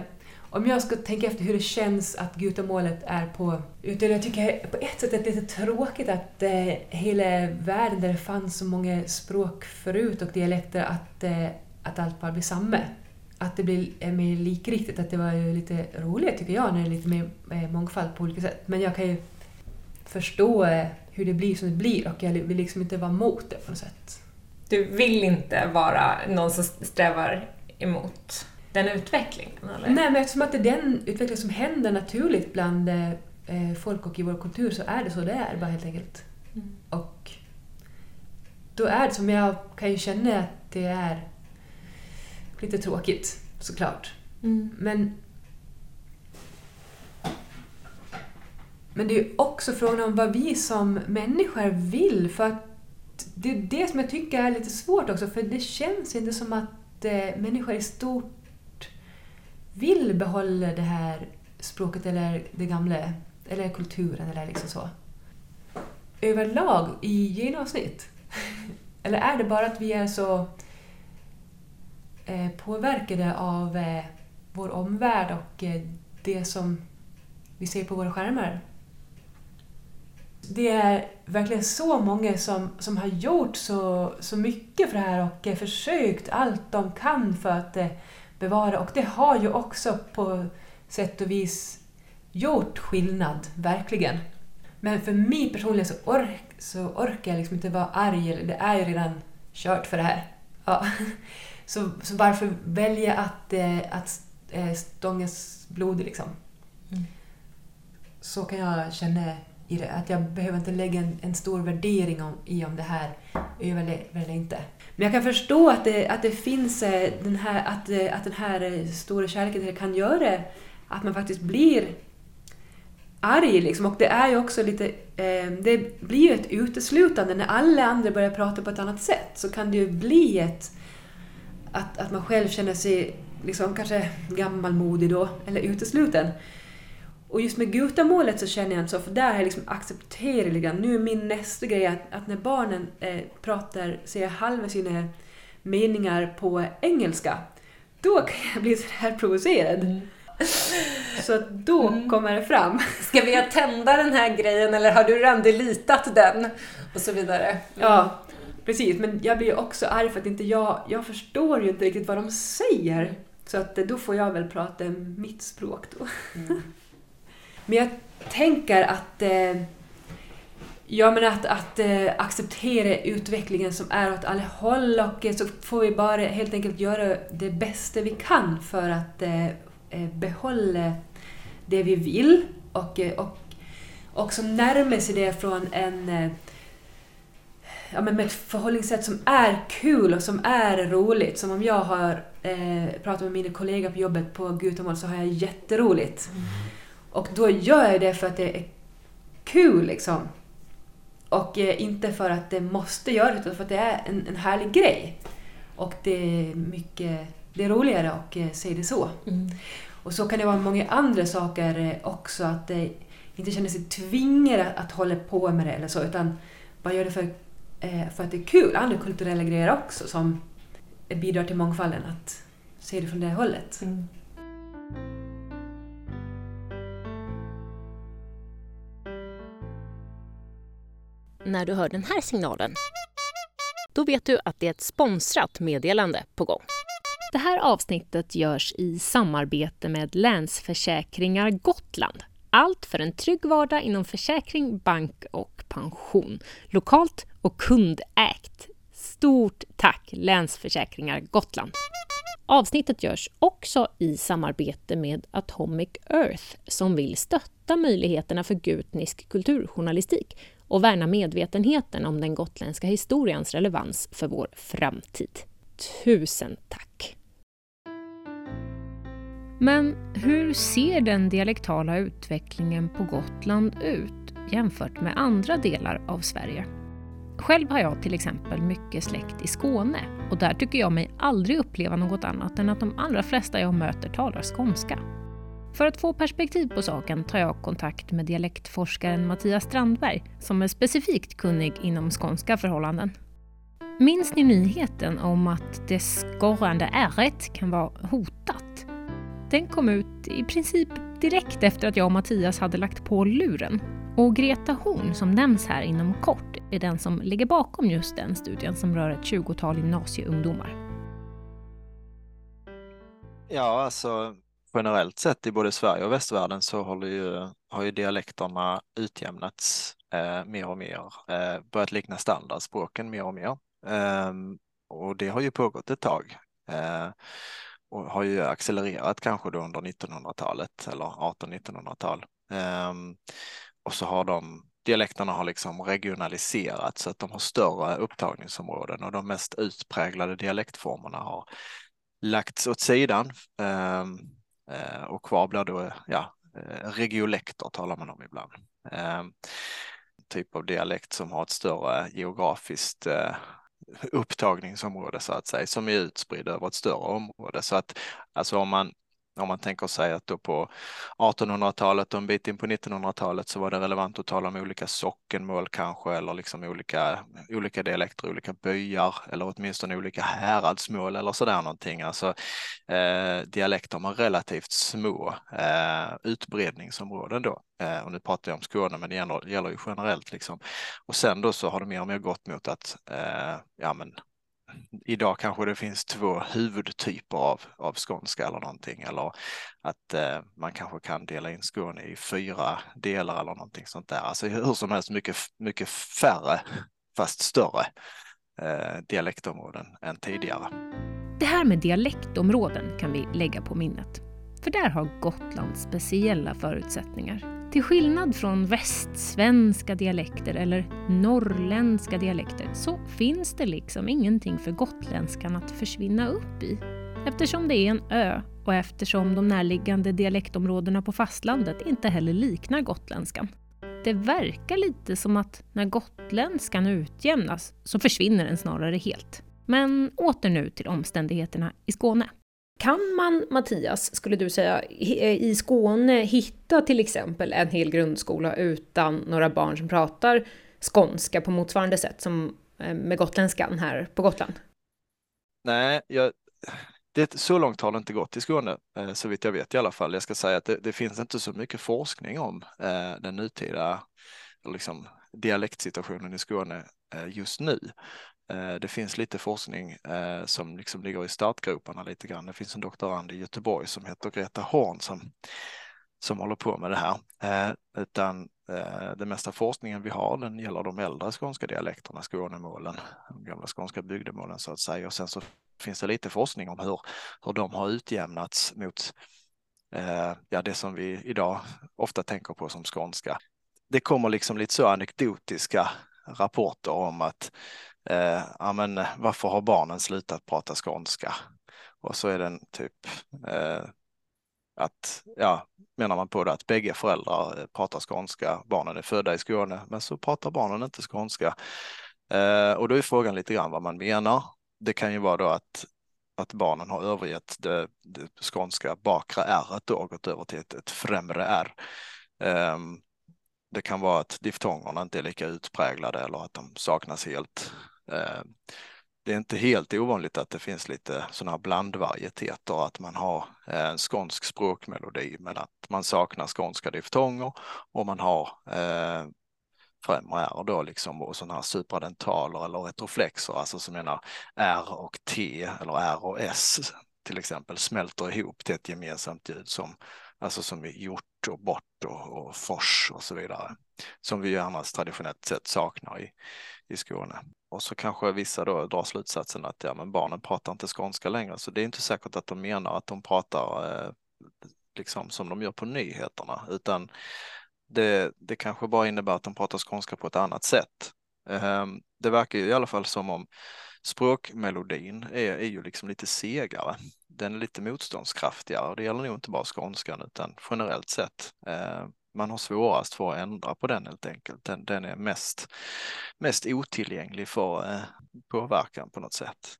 Om jag ska tänka efter hur det känns att Gutamålet är på... Utan jag tycker på ett sätt att det är lite tråkigt att eh, hela världen där det fanns så många språk förut och dialekter att, eh, att allt bara blir samma. Att det blir eh, mer likriktigt. Att det var ju lite roligt tycker jag när det är lite mer eh, mångfald på olika sätt. Men jag kan ju förstå eh, hur det blir som det blir och jag vill liksom inte vara emot det på något sätt. Du vill inte vara någon som strävar emot den utvecklingen, eller? Nej, men eftersom att det är den utveckling som händer naturligt bland eh, eh, folk och i vår kultur så är det så det är bara helt enkelt. Mm. Och då är det som jag kan ju känna att det är lite tråkigt såklart. Mm. Men Men det är ju också frågan om vad vi som människor vill. För att det är det som jag tycker är lite svårt också. För det känns inte som att eh, människor i stort vill behålla det här språket eller det gamla, eller kulturen eller liksom så. Överlag i genomsnitt. eller är det bara att vi är så eh, påverkade av eh, vår omvärld och eh, det som vi ser på våra skärmar? det är verkligen så många som, som har gjort så, så mycket för det här och eh, försökt allt de kan för att eh, bevara. Och det har ju också på sätt och vis gjort skillnad, verkligen. Men för mig personligen så, ork, så orkar jag liksom inte vara arg, det är ju redan kört för det här. Ja. Så, så varför välja att, eh, att eh, stångas blodig liksom? Mm. Så kan jag känna i det. Att jag behöver inte lägga en, en stor värdering om, i om det här överlever eller inte. Men jag kan förstå att det, att det finns eh, den här, att, eh, att den här eh, stora kärleken kan göra att man faktiskt blir arg. Liksom. Och det är ju också lite... Eh, det blir ju ett uteslutande. När alla andra börjar prata på ett annat sätt så kan det ju bli ett... Att, att man själv känner sig liksom kanske gammalmodig då, eller utesluten. Och just med Gutamålet så känner jag så, för där har jag liksom accepterat lite. Nu är min nästa grej att, att när barnen eh, pratar, säger halva sina meningar på engelska, då kan jag bli så här provocerad. Så att då Mm. kommer det fram. Ska vi tända den här grejen eller har du redan delitat den? Och så vidare. Mm. Ja, precis. Men jag blir också arg för att inte jag, jag förstår ju inte riktigt vad de säger. Så att eh, då får jag väl prata mitt språk då. Mm. Men jag tänker att eh, Ja men att, att eh, acceptera utvecklingen som är åt alla håll och eh, så får vi bara helt enkelt göra det bästa vi kan för att eh, eh behålla det vi vill och, eh, och, och som närmar sig det från en eh, ja, men med ett förhållningssätt som är kul och som är roligt. Som om jag har eh, pratat med mina kollegor på jobbet på Gutamål så har jag jätteroligt. Mm. Och då gör jag det för att det är kul liksom. Och eh, inte för att det måste göra det, utan för att det är en, en härlig grej. Och det är mycket det är roligare att eh, se det så. Mm. Och så kan det vara många andra saker eh, också, att det inte känner sig tvingade att, att hålla på med det eller så, utan bara gör det för, eh, för att det är kul. Andra kulturella grejer också som bidrar till mångfalden, att se det från det hållet. Mm. När du hör den här signalen, då vet du att det är ett sponsrat meddelande på gång. Det här avsnittet görs i samarbete med Länsförsäkringar Gotland. Allt för en trygg vardag inom försäkring, bank och pension. Lokalt och kundägt. Stort tack Länsförsäkringar Gotland! Avsnittet görs också i samarbete med Atomic Earth som vill stötta möjligheterna för gutnisk kulturjournalistik och värna medvetenheten om den gotländska historiens relevans för vår framtid. Tusen tack! Men hur ser den dialektala utvecklingen på Gotland ut jämfört med andra delar av Sverige? Själv har jag till exempel mycket släkt i Skåne och där tycker jag mig aldrig uppleva något annat än att de allra flesta jag möter talar skånska. För att få perspektiv på saken tar jag kontakt med dialektforskaren Mattias Strandberg som är specifikt kunnig inom skånska förhållanden. Minns ni nyheten om att det skorrande ärret kan vara hotat? Den kom ut i princip direkt efter att jag och Mattias hade lagt på luren. Och Greta Horn, som nämns här inom kort, är den som ligger bakom just den studien som rör ett 20-tal gymnasieungdomar. Ja, alltså generellt sett i både Sverige och västvärlden så håller ju, har ju dialekterna utjämnats eh, mer och mer, eh, börjat likna standardspråken mer och mer. Eh, och det har ju pågått ett tag. Eh, och har ju accelererat kanske då under 1900-talet eller 18-1900-tal. Ehm, och så har de dialekterna har liksom regionaliserats så att de har större upptagningsområden och de mest utpräglade dialektformerna har lagts åt sidan. Ehm, Eh, och kvar blir då ja, eh, regiolekter talar man om ibland. Eh, typ av dialekt som har ett större geografiskt upptagningsområde så att säga, som är utspridd över ett större område. Så att alltså om man om man tänker sig att då på 1800-talet och en bit in på 1900-talet så var det relevant att tala om olika sockenmål kanske eller liksom olika, olika dialekter, olika byar eller åtminstone olika häradsmål eller sådär någonting. Alltså eh, dialekter med relativt små eh, utbredningsområden då. Eh, och nu pratar jag om Skåne men det gäller, gäller ju generellt liksom. Och sen då så har det mer och mer gått mot att eh, ja men idag kanske det finns två huvudtyper av, av skånska eller någonting eller att eh, man kanske kan dela in Skåne i fyra delar eller någonting sånt där. Alltså hur som helst mycket, mycket färre fast större eh, dialektområden än tidigare. Det här med dialektområden kan vi lägga på minnet. För där har Gotland speciella förutsättningar. Till skillnad från västsvenska dialekter eller norrländska dialekter så finns det liksom ingenting för gotländskan att försvinna upp i. Eftersom det är en ö och eftersom de närliggande dialektområdena på fastlandet inte heller liknar gotländskan. Det verkar lite som att när gotländskan utjämnas så försvinner den snarare helt. Men åter nu till omständigheterna i Skåne. Kan man, Mattias, skulle du säga, eh, i Skåne hitta till exempel en hel grundskola utan några barn som pratar skånska på motsvarande sätt som eh, med gotländskan här på Gotland? Nej, jag, det, så långt har det inte gått i Skåne, eh, så vitt jag vet i alla fall. Jag ska säga att det, det finns inte så mycket forskning om eh, den nutida liksom, dialektsituationen i Skåne eh, just nu. Eh, det finns lite forskning eh, som liksom ligger i startgroparna lite grann. Det finns en doktorand i Göteborg som heter Greta Horn som, som håller på med det här. Eh, utan den mesta forskningen vi har den gäller de äldre skånska dialekterna, Skånemålen, de gamla skånska bygdemålen så att säga. Och sen så finns det lite forskning om hur, hur de har utjämnats mot ja, det som vi idag ofta tänker på som skånska det kommer liksom lite så anekdotiska rapporter om att eh, ja, men, eh, varför har barnen slutat prata skånska? Och så är den typ eh, att, ja, menar man på det att bägge föräldrar eh, pratar skånska, barnen är födda i Skåne, men så pratar barnen inte skånska. Eh, och då är frågan lite grann vad man menar. Det kan ju vara då att, att barnen har övergett det, det skånska bakre r och gått över till ett, ett främre r. Ehm, det kan vara att diftongerna inte är lika utpräglade eller att de saknas helt. Eh, det är inte helt ovanligt att det finns lite sådana blandvarieteter, att man har eh, en skånsk språkmelodi men att man saknar skånska diftonger och man har eh, främre R då liksom och sådana här supradentaler eller retroflexer, alltså som menar R och T eller R och S till exempel smälter ihop till ett gemensamt ljud som alltså som i gjort och bort och, och fors och så vidare, som vi ju annars traditionellt sett saknar i, i Skåne. Och så kanske vissa då drar slutsatsen att ja, men barnen pratar inte skånska längre, så det är inte säkert att de menar att de pratar eh, liksom som de gör på nyheterna, utan det, det kanske bara innebär att de pratar skånska på ett annat sätt. Eh, det verkar ju i alla fall som om språkmelodin är, är ju liksom lite segare. Den är lite motståndskraftigare och det gäller nog inte bara skånskan utan generellt sett. Eh, man har svårast för att ändra på den helt enkelt. Den, den är mest, mest otillgänglig för eh, påverkan på något sätt.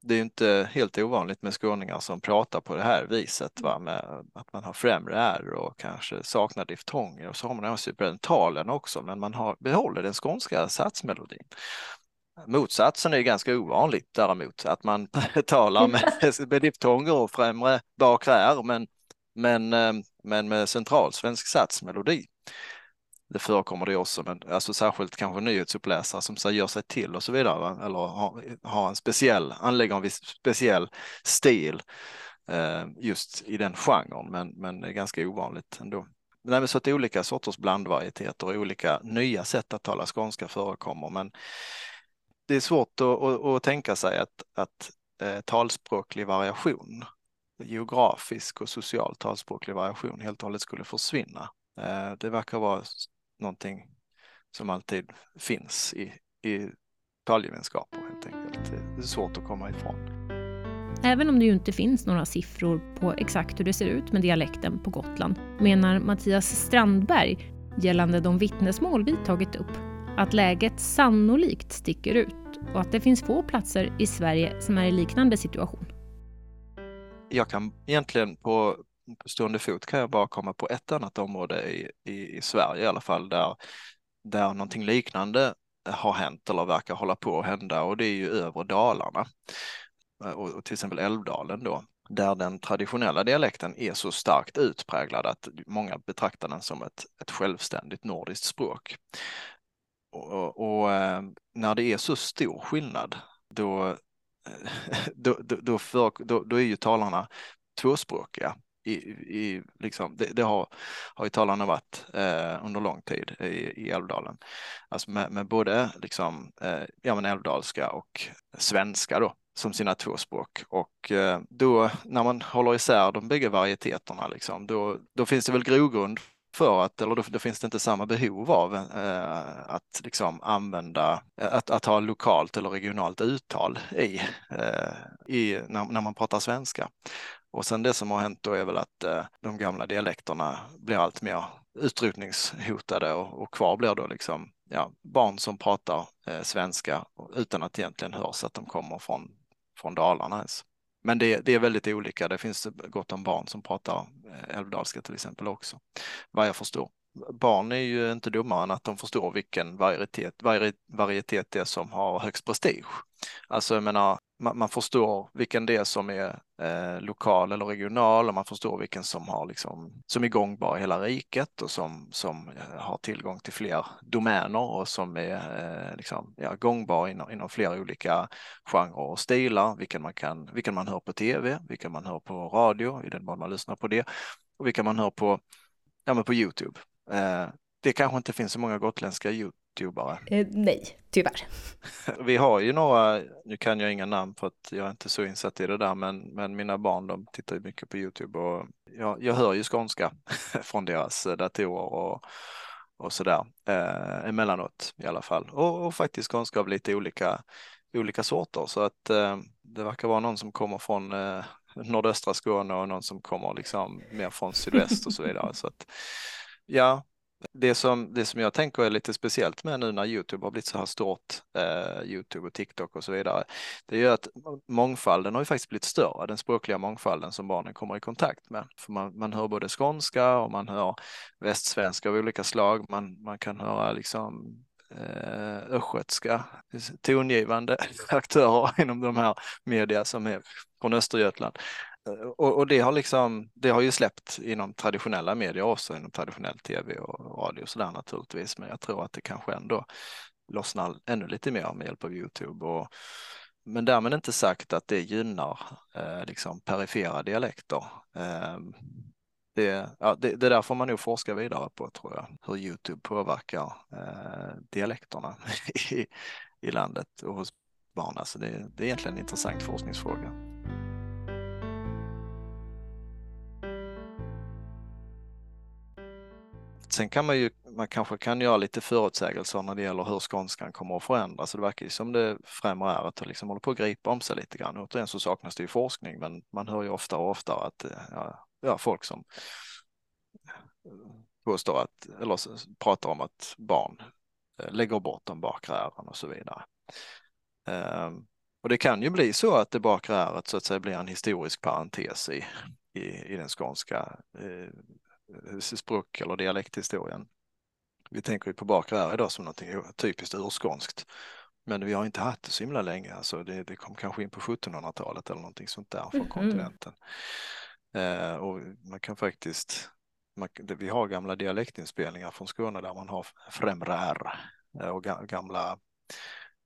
Det är inte helt ovanligt med skåningar som pratar på det här viset, va? med att man har främre R och kanske saknar diftonger och så har man superdentalen också, men man har, behåller den skånska satsmelodin. Motsatsen är ganska ovanligt däremot, att man talar med, med diftonger och främre bakre R, men, men, eh, men med central svensk satsmelodi. Det förekommer det också, men alltså särskilt kanske nyhetsuppläsare som så gör sig till och så vidare, eller har, har en speciell, anlägger en viss speciell stil eh, just i den genren, men, men det är ganska ovanligt ändå. Nej, så att olika sorters blandvarieteter och olika nya sätt att tala skånska förekommer, men det är svårt att, att, att tänka sig att, att eh, talspråklig variation, geografisk och social talspråklig variation helt och hållet skulle försvinna. Eh, det verkar vara någonting som alltid finns i, i talgemenskaper helt enkelt. Det är svårt att komma ifrån. Även om det ju inte finns några siffror på exakt hur det ser ut med dialekten på Gotland menar Mattias Strandberg gällande de vittnesmål vi tagit upp att läget sannolikt sticker ut och att det finns få platser i Sverige som är i liknande situation. Jag kan egentligen på, på stående fot kan jag bara komma på ett annat område i, i, i Sverige i alla fall där, där någonting liknande har hänt eller verkar hålla på att hända och det är ju övre Dalarna och, och till exempel Älvdalen då där den traditionella dialekten är så starkt utpräglad att många betraktar den som ett, ett självständigt nordiskt språk. Och, och, eh, när det är så stor skillnad, då, då, då, då, för, då, då är ju talarna tvåspråkiga. I, i, liksom, det, det har, har ju talarna varit eh, under lång tid i, i Älvdalen. Alltså med, med både liksom, eh, ja, men älvdalska och svenska då som sina två språk och eh, då när man håller isär de bägge varieteterna liksom, då, då finns det väl grogrund för att, eller då, då finns det inte samma behov av eh, att liksom använda, eh, att, att ha lokalt eller regionalt uttal i, eh, i när, när, man pratar svenska. Och sen det som har hänt då är väl att eh, de gamla dialekterna blir allt mer utrotningshotade och, och kvar blir då liksom ja, barn som pratar eh, svenska utan att egentligen hörs att de kommer från, från Dalarna ens. Men det, det, är väldigt olika. Det finns gott om barn som pratar eh, älvdalska till exempel också, vad jag förstår. Barn är ju inte dummare än att de förstår vilken varietet, varietet det är som har högst prestige. Alltså jag menar, man, man förstår vilken det är som är eh, lokal eller regional och man förstår vilken som, har liksom, som är gångbar i hela riket och som, som eh, har tillgång till fler domäner och som är eh, liksom, ja, gångbar inom, inom flera olika genrer och stilar, vilken man, kan, vilken man hör på tv, vilken man hör på radio i den mån man lyssnar på det och vilken man hör på, ja, men på Youtube. Eh, det kanske inte finns så många gotländska youtubare. Eh, nej, tyvärr. Vi har ju några, nu kan jag inga namn för att jag är inte så insatt i det där, men, men mina barn de tittar ju mycket på Youtube och jag, jag hör ju skånska från deras datorer och, och sådär eh, emellanåt i alla fall. Och, och faktiskt skånska av lite olika, olika sorter så att eh, det verkar vara någon som kommer från eh, nordöstra Skåne och någon som kommer liksom mer från sydväst och så vidare. Så att, ja, det som, det som jag tänker är lite speciellt med nu när Youtube har blivit så här stort, eh, Youtube och TikTok och så vidare, det är ju att mångfalden har ju faktiskt blivit större, den språkliga mångfalden som barnen kommer i kontakt med. För man, man hör både skånska och man hör västsvenska av olika slag, man, man kan höra liksom eh, östgötska tongivande aktörer inom de här media som är från Östergötland. Och, och, det har liksom, det har ju släppt inom traditionella medier också, inom traditionell tv och radio och sådär naturligtvis, men jag tror att det kanske ändå lossnar ännu lite mer med hjälp av Youtube. Och, men därmed inte sagt att det gynnar eh, liksom perifera dialekter. Eh, det, ja, det, det där får man nog forska vidare på tror jag, hur Youtube påverkar eh, dialekterna i, i landet och hos barn. Alltså det, det är egentligen en intressant forskningsfråga. Sen kan man ju, man kanske kan göra lite förutsägelser när det gäller hur skånskan kommer att förändras. Det verkar ju som det främre är att det liksom håller på att gripa om sig lite grann. Återigen så saknas det ju forskning, men man hör ju ofta och ofta att eh, ja, ja, folk som eh, påstår att, eller pratar om att barn eh, lägger bort de bakre ären och så vidare. Um, och det kan ju bli så att det bakre äret så att säga blir en historisk parentes i, i, i den skånska eh, språk eller dialekthistorien. Vi tänker ju på bakre idag som något typiskt urskånskt. Men vi har inte haft det så himla länge, alltså det, det kom kanske in på 1700-talet eller någonting sånt där från mm. kontinenten. Eh, och man kan faktiskt, man, vi har gamla dialektinspelningar från Skåne där man har främre R eh, och ga, gamla,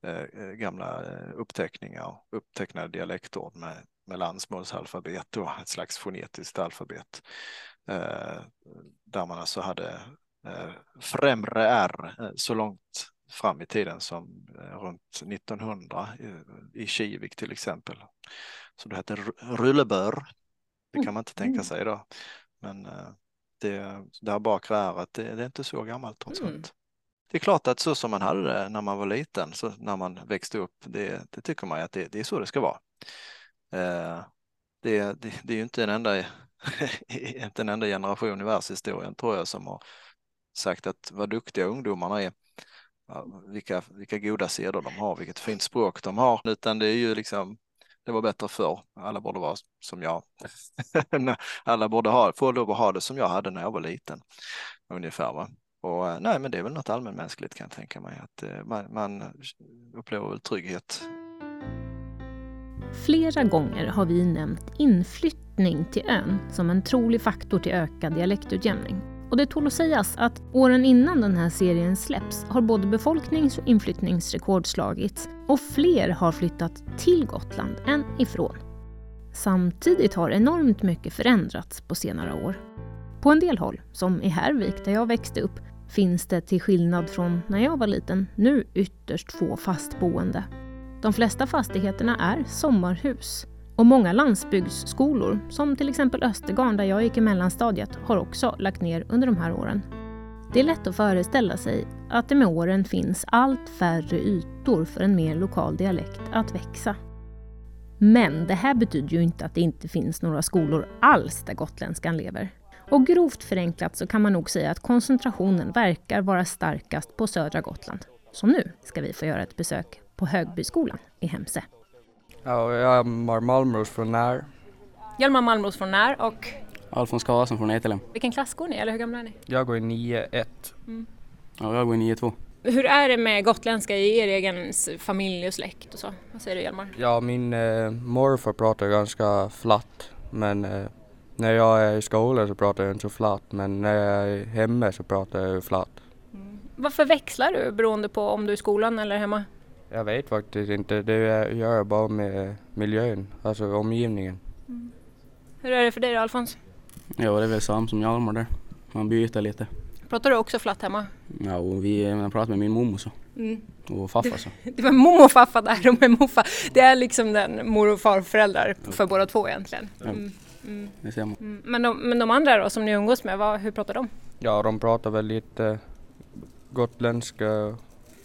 eh, eh gamla eh, uppteckningar, upptecknade dialektord med, med landsmålsalfabet och ett slags fonetiskt alfabet. Eh, där man alltså hade eh, främre R eh, så långt fram i tiden som runt 1900 i Kivik till exempel. Så det hette rullebör. Det kan man inte tänka mm. sig då. Men det, det här bakre ärret, det, det, är inte så gammalt trots mm. allt. Det är klart att så som man hade det när man var liten, så när man växte upp, det, det tycker man att det, det, är så det ska vara. Det, det, det är ju inte en enda inte en enda generation i världshistorien tror jag som har sagt att vad duktiga ungdomarna är, vilka, vilka goda seder de har, vilket fint språk de har, utan det är ju liksom det var bättre förr. Alla borde vara som jag. Alla borde ha, få lov att ha det som jag hade när jag var liten. Ungefär. Va? Och eh, nej, men det är väl något allmänmänskligt kan jag tänka mig. Att eh, man, man upplever väl trygghet. Flera gånger har vi nämnt inflyttning till ön som en trolig faktor till ökad dialektutjämning. Och det tål att sägas att åren innan den här serien släpps har både befolknings och inflyttningsrekord slagits och fler har flyttat till Gotland än ifrån. Samtidigt har enormt mycket förändrats på senare år. På en del håll, som i Härvik där jag växte upp, finns det till skillnad från när jag var liten nu ytterst få fastboende. De flesta fastigheterna är sommarhus och många landsbygdsskolor, som till exempel Östergarn där jag gick i mellanstadiet, har också lagt ner under de här åren. Det är lätt att föreställa sig att det med åren finns allt färre ytor för en mer lokal dialekt att växa. Men det här betyder ju inte att det inte finns några skolor alls där gotländskan lever. Och grovt förenklat så kan man nog säga att koncentrationen verkar vara starkast på södra Gotland. Så nu ska vi få göra ett besök på Högbyskolan i Hemse. Ja, jag är Malmros från När. Hjalmar Malmros från När och? Alfons Karlsson från Etelem. Vilken klass går ni, eller hur gamla är ni? Jag går i 9-1. Mm. Ja, jag går i 9-2. Hur är det med gotländska i er egen familj och släkt och så? Vad säger du Hjalmar? Ja, min eh, morfar pratar ganska flatt men eh, när jag är i skolan så pratar jag inte så flatt men när jag är hemma så pratar jag flatt. Mm. Varför växlar du beroende på om du är i skolan eller hemma? Jag vet faktiskt inte. Det gör bara med miljön, alltså omgivningen. Mm. Hur är det för dig då Alfons? Ja, det är väl samma som Hjalmar där. Man byter lite. Pratar du också flatt hemma? Ja, och vi, jag pratar med min mormor så. Mm. Och farfar så. Det var mormor och farfar där och med morfar. Det är liksom den mor och farföräldrar för båda två egentligen. Mm. Mm. Det ser man. Mm. Men, de, men de andra då som ni umgås med, vad, hur pratar de? Ja, de pratar väl lite gotländska,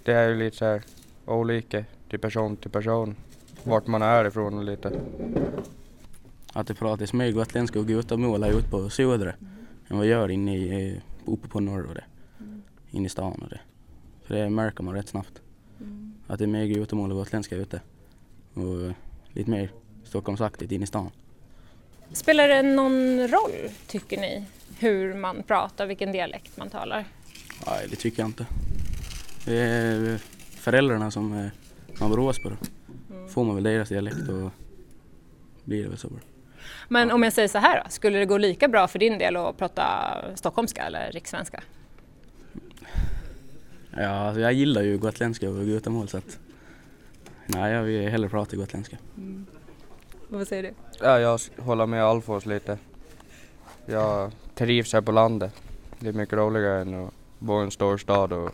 det är ju lite så här olika till person till person. Vart man är ifrån och lite. Att det pratas mer gotländska och gutamål här ute på södra än vad det gör inne i, eh, uppe på norr och det. Inne i stan och det. Så det märker man rätt snabbt. Att det är mer gutamål och gotländska ute. Och eh, lite mer Stockholmsaktigt inne i stan. Spelar det någon roll, tycker ni, hur man pratar, vilken dialekt man talar? Nej, det tycker jag inte. Det är föräldrarna som eh, man beror på. Då. Får man väl deras dialekt och blir det väl så. bara. Men om jag säger så här då, skulle det gå lika bra för din del att prata stockholmska eller rikssvenska? Ja, alltså jag gillar ju gotländska och gutamål så att nej, jag vill hellre prata gotländska. Vad säger du? Ja, jag håller med Alfons lite. Jag trivs här på landet. Det är mycket roligare än att bo i en stor stad och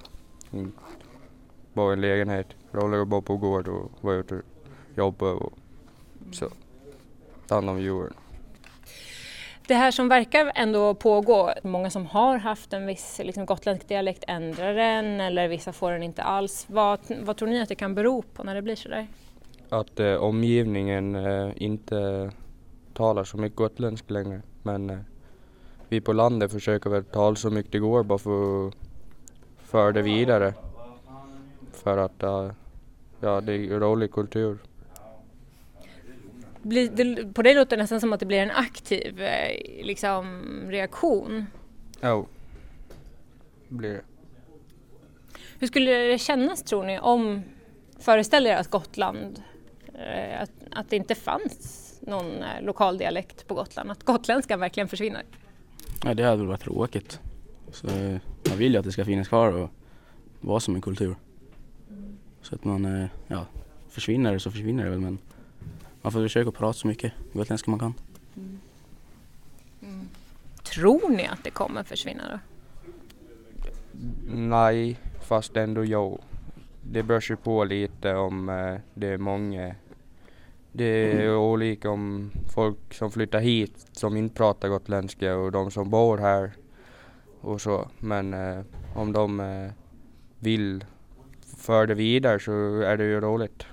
i en lägenhet. Roligare att bo på gård och vara ute och jobba och så. Ta hand om djuren. Det här som verkar ändå pågå, många som har haft en viss liksom, gotländsk dialekt ändrar den eller vissa får den inte alls. Vad, vad tror ni att det kan bero på när det blir sådär? Att eh, omgivningen eh, inte talar så mycket gotländsk längre. Men eh, vi på landet försöker väl tala så mycket det går bara för att föra det vidare. För att eh, ja, det är rolig kultur. Blir, det, på det låter det nästan som att det blir en aktiv eh, liksom, reaktion. Jo, blir det. Hur skulle det kännas tror ni om, föreställ er att Gotland, eh, att, att det inte fanns någon eh, lokal dialekt på Gotland, att gotländskan verkligen försvinner? Ja, det hade väl varit tråkigt. Så jag vill ju att det ska finnas kvar och vara som en kultur. Så att man, eh, ja, försvinner det så försvinner det väl men man får försöka prata så mycket gotländska man kan. Tror ni att det kommer försvinna då? Nej, fast ändå jo. Det beror ju på lite om eh, det är många. Det är olika om folk som flyttar hit som inte pratar gotländska och de som bor här och så. Men eh, om de vill föra det vidare så är det ju roligt.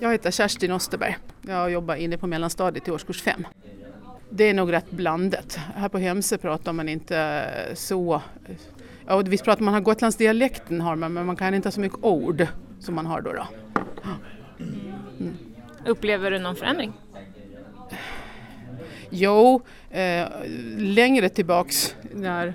Jag heter Kerstin Osterberg. Jag jobbar inne på mellanstadiet i årskurs 5. Det är nog rätt blandat. Här på Hemse pratar man inte så... Ja, och visst pratar man har Gotlandsdialekten har man, men man kan inte ha så mycket ord som man har då. då. Upplever du någon förändring? Jo, eh, längre tillbaks när,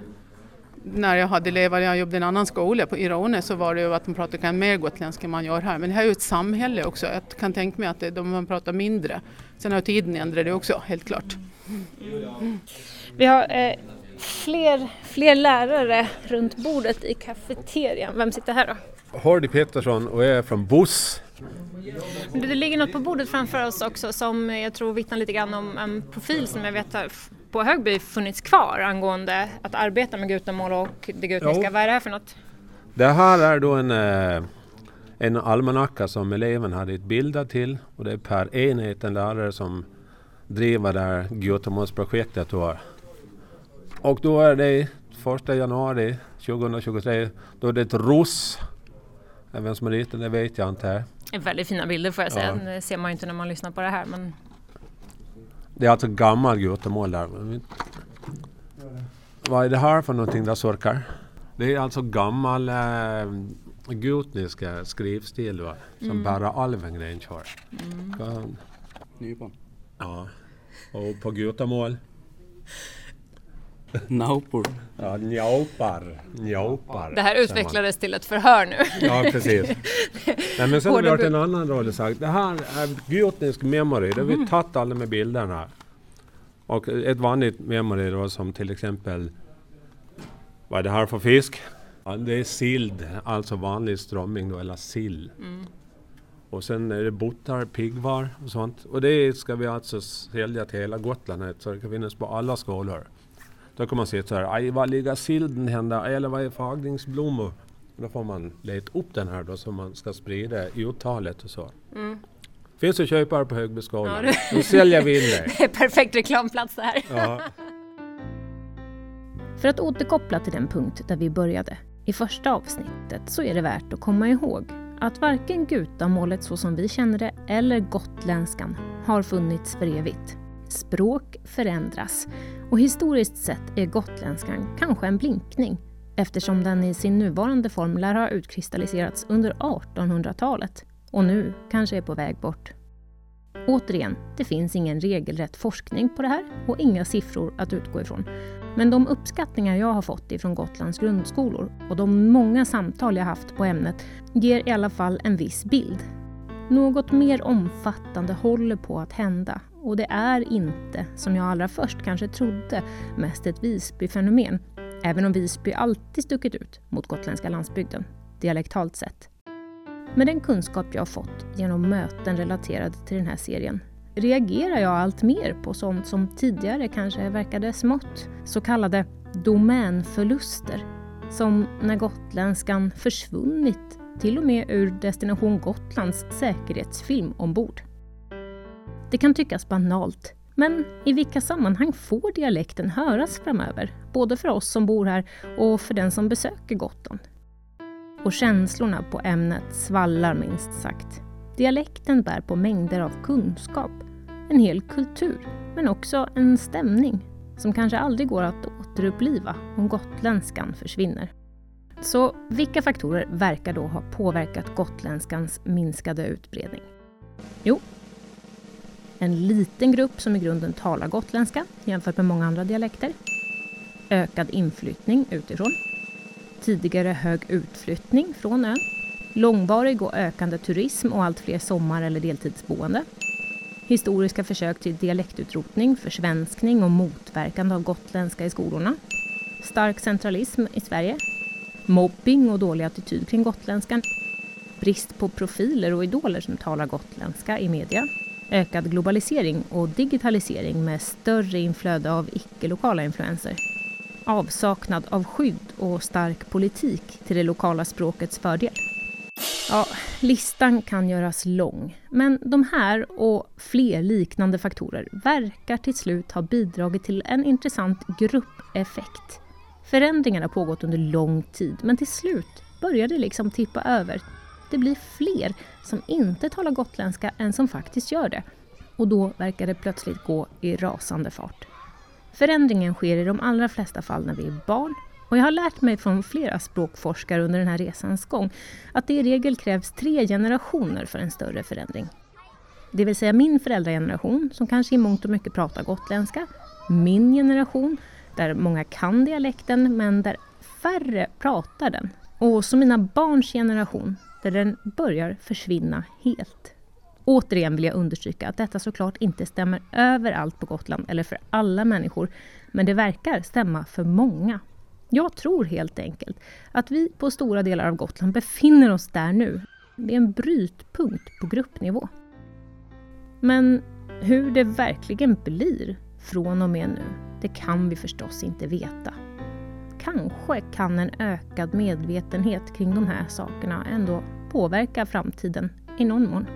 när jag hade levat, jag jobbade i en annan skola på Irone så var det ju att man pratade mer gotländska än man gör här. Men det här är ju ett samhälle också. Jag kan tänka mig att det, de man pratar mindre. Sen har tiden ändrat det också, helt klart. Vi har eh, fler, fler lärare runt bordet i kafeterian. Vem sitter här då? Hardy Pettersson och jag är från Boss. Det ligger något på bordet framför oss också som jag tror vittnar lite grann om en profil som jag vet har på Högby funnits kvar angående att arbeta med gutamål och det gutniska. Jo. Vad är det här för något? Det här är då en, eh, en almanacka som eleven hade ett bilder till och det är per enhet en lärare som driver det här Göteborgsprojektet då. Och då är det 1 januari 2023, då är det ett ROS. Vem som har ritat det vet jag inte. Väldigt fina bilder får jag säga. Ja. Det ser man ju inte när man lyssnar på det här. Men Det är alltså gammal Götemål där. Vad är det här för någonting där Sorkar? Det är alltså gammal äh, gutniska skrivstil va? Som bara Alvengren kör. Ja, Nypan. Ja. Och på gutamål? Naupor. Ja, njaupar. Njaupar. det här utvecklades till ett förhör nu. Ja, precis. Nej, men sen har vi hört en annan rolig sak. Det här är gutnisk memory. Det har vi tagit alla med bilderna. Och ett vanligt memory då som till exempel Vad är det här för fisk? Ja, det är sild, alltså vanlig strömming då, eller sill. Mm. Och sen är det bottar, piggvar och sånt. Och det ska vi alltså sälja till hela Gotland så det kan finnas på alla skolor. Då kan man se så här, aj vad ligger silden hända? Eller vad är fagringsblommor? Då får man leta upp den här då så man ska sprida uttalet och så. Mm. Finns att köpa här på Högbyskolan. Ja, Då säljer vi in det. Perfekt reklamplats det här. Ja. För att återkoppla till den punkt där vi började i första avsnittet så är det värt att komma ihåg att varken gutamålet så som vi känner det eller gotländskan har funnits för evigt. Språk förändras och historiskt sett är gotländskan kanske en blinkning eftersom den i sin nuvarande form lär ha utkristalliserats under 1800-talet och nu kanske är på väg bort. Återigen, det finns ingen regelrätt forskning på det här och inga siffror att utgå ifrån. Men de uppskattningar jag har fått ifrån Gotlands grundskolor och de många samtal jag haft på ämnet ger i alla fall en viss bild. Något mer omfattande håller på att hända och det är inte, som jag allra först kanske trodde, mest ett Visby-fenomen. Även om Visby alltid stuckit ut mot gotländska landsbygden, dialektalt sett. Med den kunskap jag har fått genom möten relaterade till den här serien reagerar jag allt mer på sånt som tidigare kanske verkade smått. Så kallade domänförluster. Som när gotländskan försvunnit till och med ur Destination Gotlands säkerhetsfilm ombord. Det kan tyckas banalt, men i vilka sammanhang får dialekten höras framöver? Både för oss som bor här och för den som besöker Gotland. Och känslorna på ämnet svallar minst sagt. Dialekten bär på mängder av kunskap, en hel kultur, men också en stämning som kanske aldrig går att återuppliva om gotländskan försvinner. Så vilka faktorer verkar då ha påverkat gotländskans minskade utbredning? Jo, en liten grupp som i grunden talar gotländska jämfört med många andra dialekter. Ökad inflyttning utifrån. Tidigare hög utflyttning från ön. Långvarig och ökande turism och allt fler sommar eller deltidsboende. Historiska försök till dialektutrotning, försvenskning och motverkande av gotländska i skolorna. Stark centralism i Sverige. Mobbing och dålig attityd kring gotländskan. Brist på profiler och idoler som talar gotländska i media ökad globalisering och digitalisering med större inflöde av icke-lokala influenser. Avsaknad av skydd och stark politik till det lokala språkets fördel. Ja, listan kan göras lång, men de här och fler liknande faktorer verkar till slut ha bidragit till en intressant gruppeffekt. Förändringarna har pågått under lång tid, men till slut börjar det liksom tippa över det blir fler som inte talar gotländska än som faktiskt gör det. Och då verkar det plötsligt gå i rasande fart. Förändringen sker i de allra flesta fall när vi är barn och jag har lärt mig från flera språkforskare under den här resans gång att det i regel krävs tre generationer för en större förändring. Det vill säga min föräldrageneration som kanske i mångt och mycket pratar gotländska, min generation där många kan dialekten men där färre pratar den och så mina barns generation där den börjar försvinna helt. Återigen vill jag understryka att detta såklart inte stämmer överallt på Gotland eller för alla människor, men det verkar stämma för många. Jag tror helt enkelt att vi på stora delar av Gotland befinner oss där nu. Det är en brytpunkt på gruppnivå. Men hur det verkligen blir från och med nu, det kan vi förstås inte veta kanske kan en ökad medvetenhet kring de här sakerna ändå påverka framtiden i någon mån.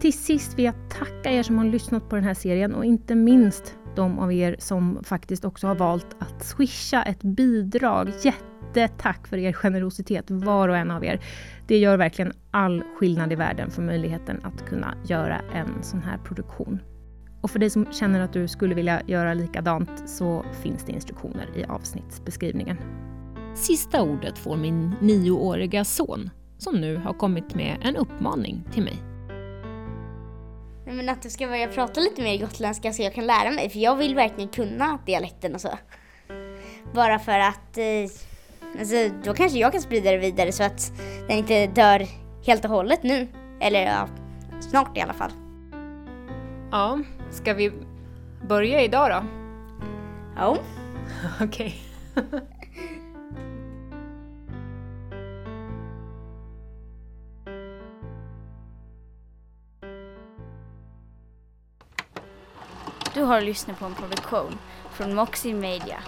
Till sist vill jag tacka er som har lyssnat på den här serien och inte minst de av er som faktiskt också har valt att swisha ett bidrag. Jättetack för er generositet, var och en av er. Det gör verkligen all skillnad i världen för möjligheten att kunna göra en sån här produktion. Och för dig som känner att du skulle vilja göra likadant så finns det instruktioner i avsnittsbeskrivningen. Sista ordet får min nioåriga son som nu har kommit med en uppmaning till mig. Men att du ska börja prata lite mer gotländska så jag kan lära mig, för jag vill verkligen kunna dialekten och så. Bara för att eh, alltså, då kanske jag kan sprida det vidare så att den inte dör helt och hållet nu. Eller ja, snart i alla fall. Ja, ska vi börja idag då? Ja. Okej. Du har lyssnat på en produktion från Moxie Media.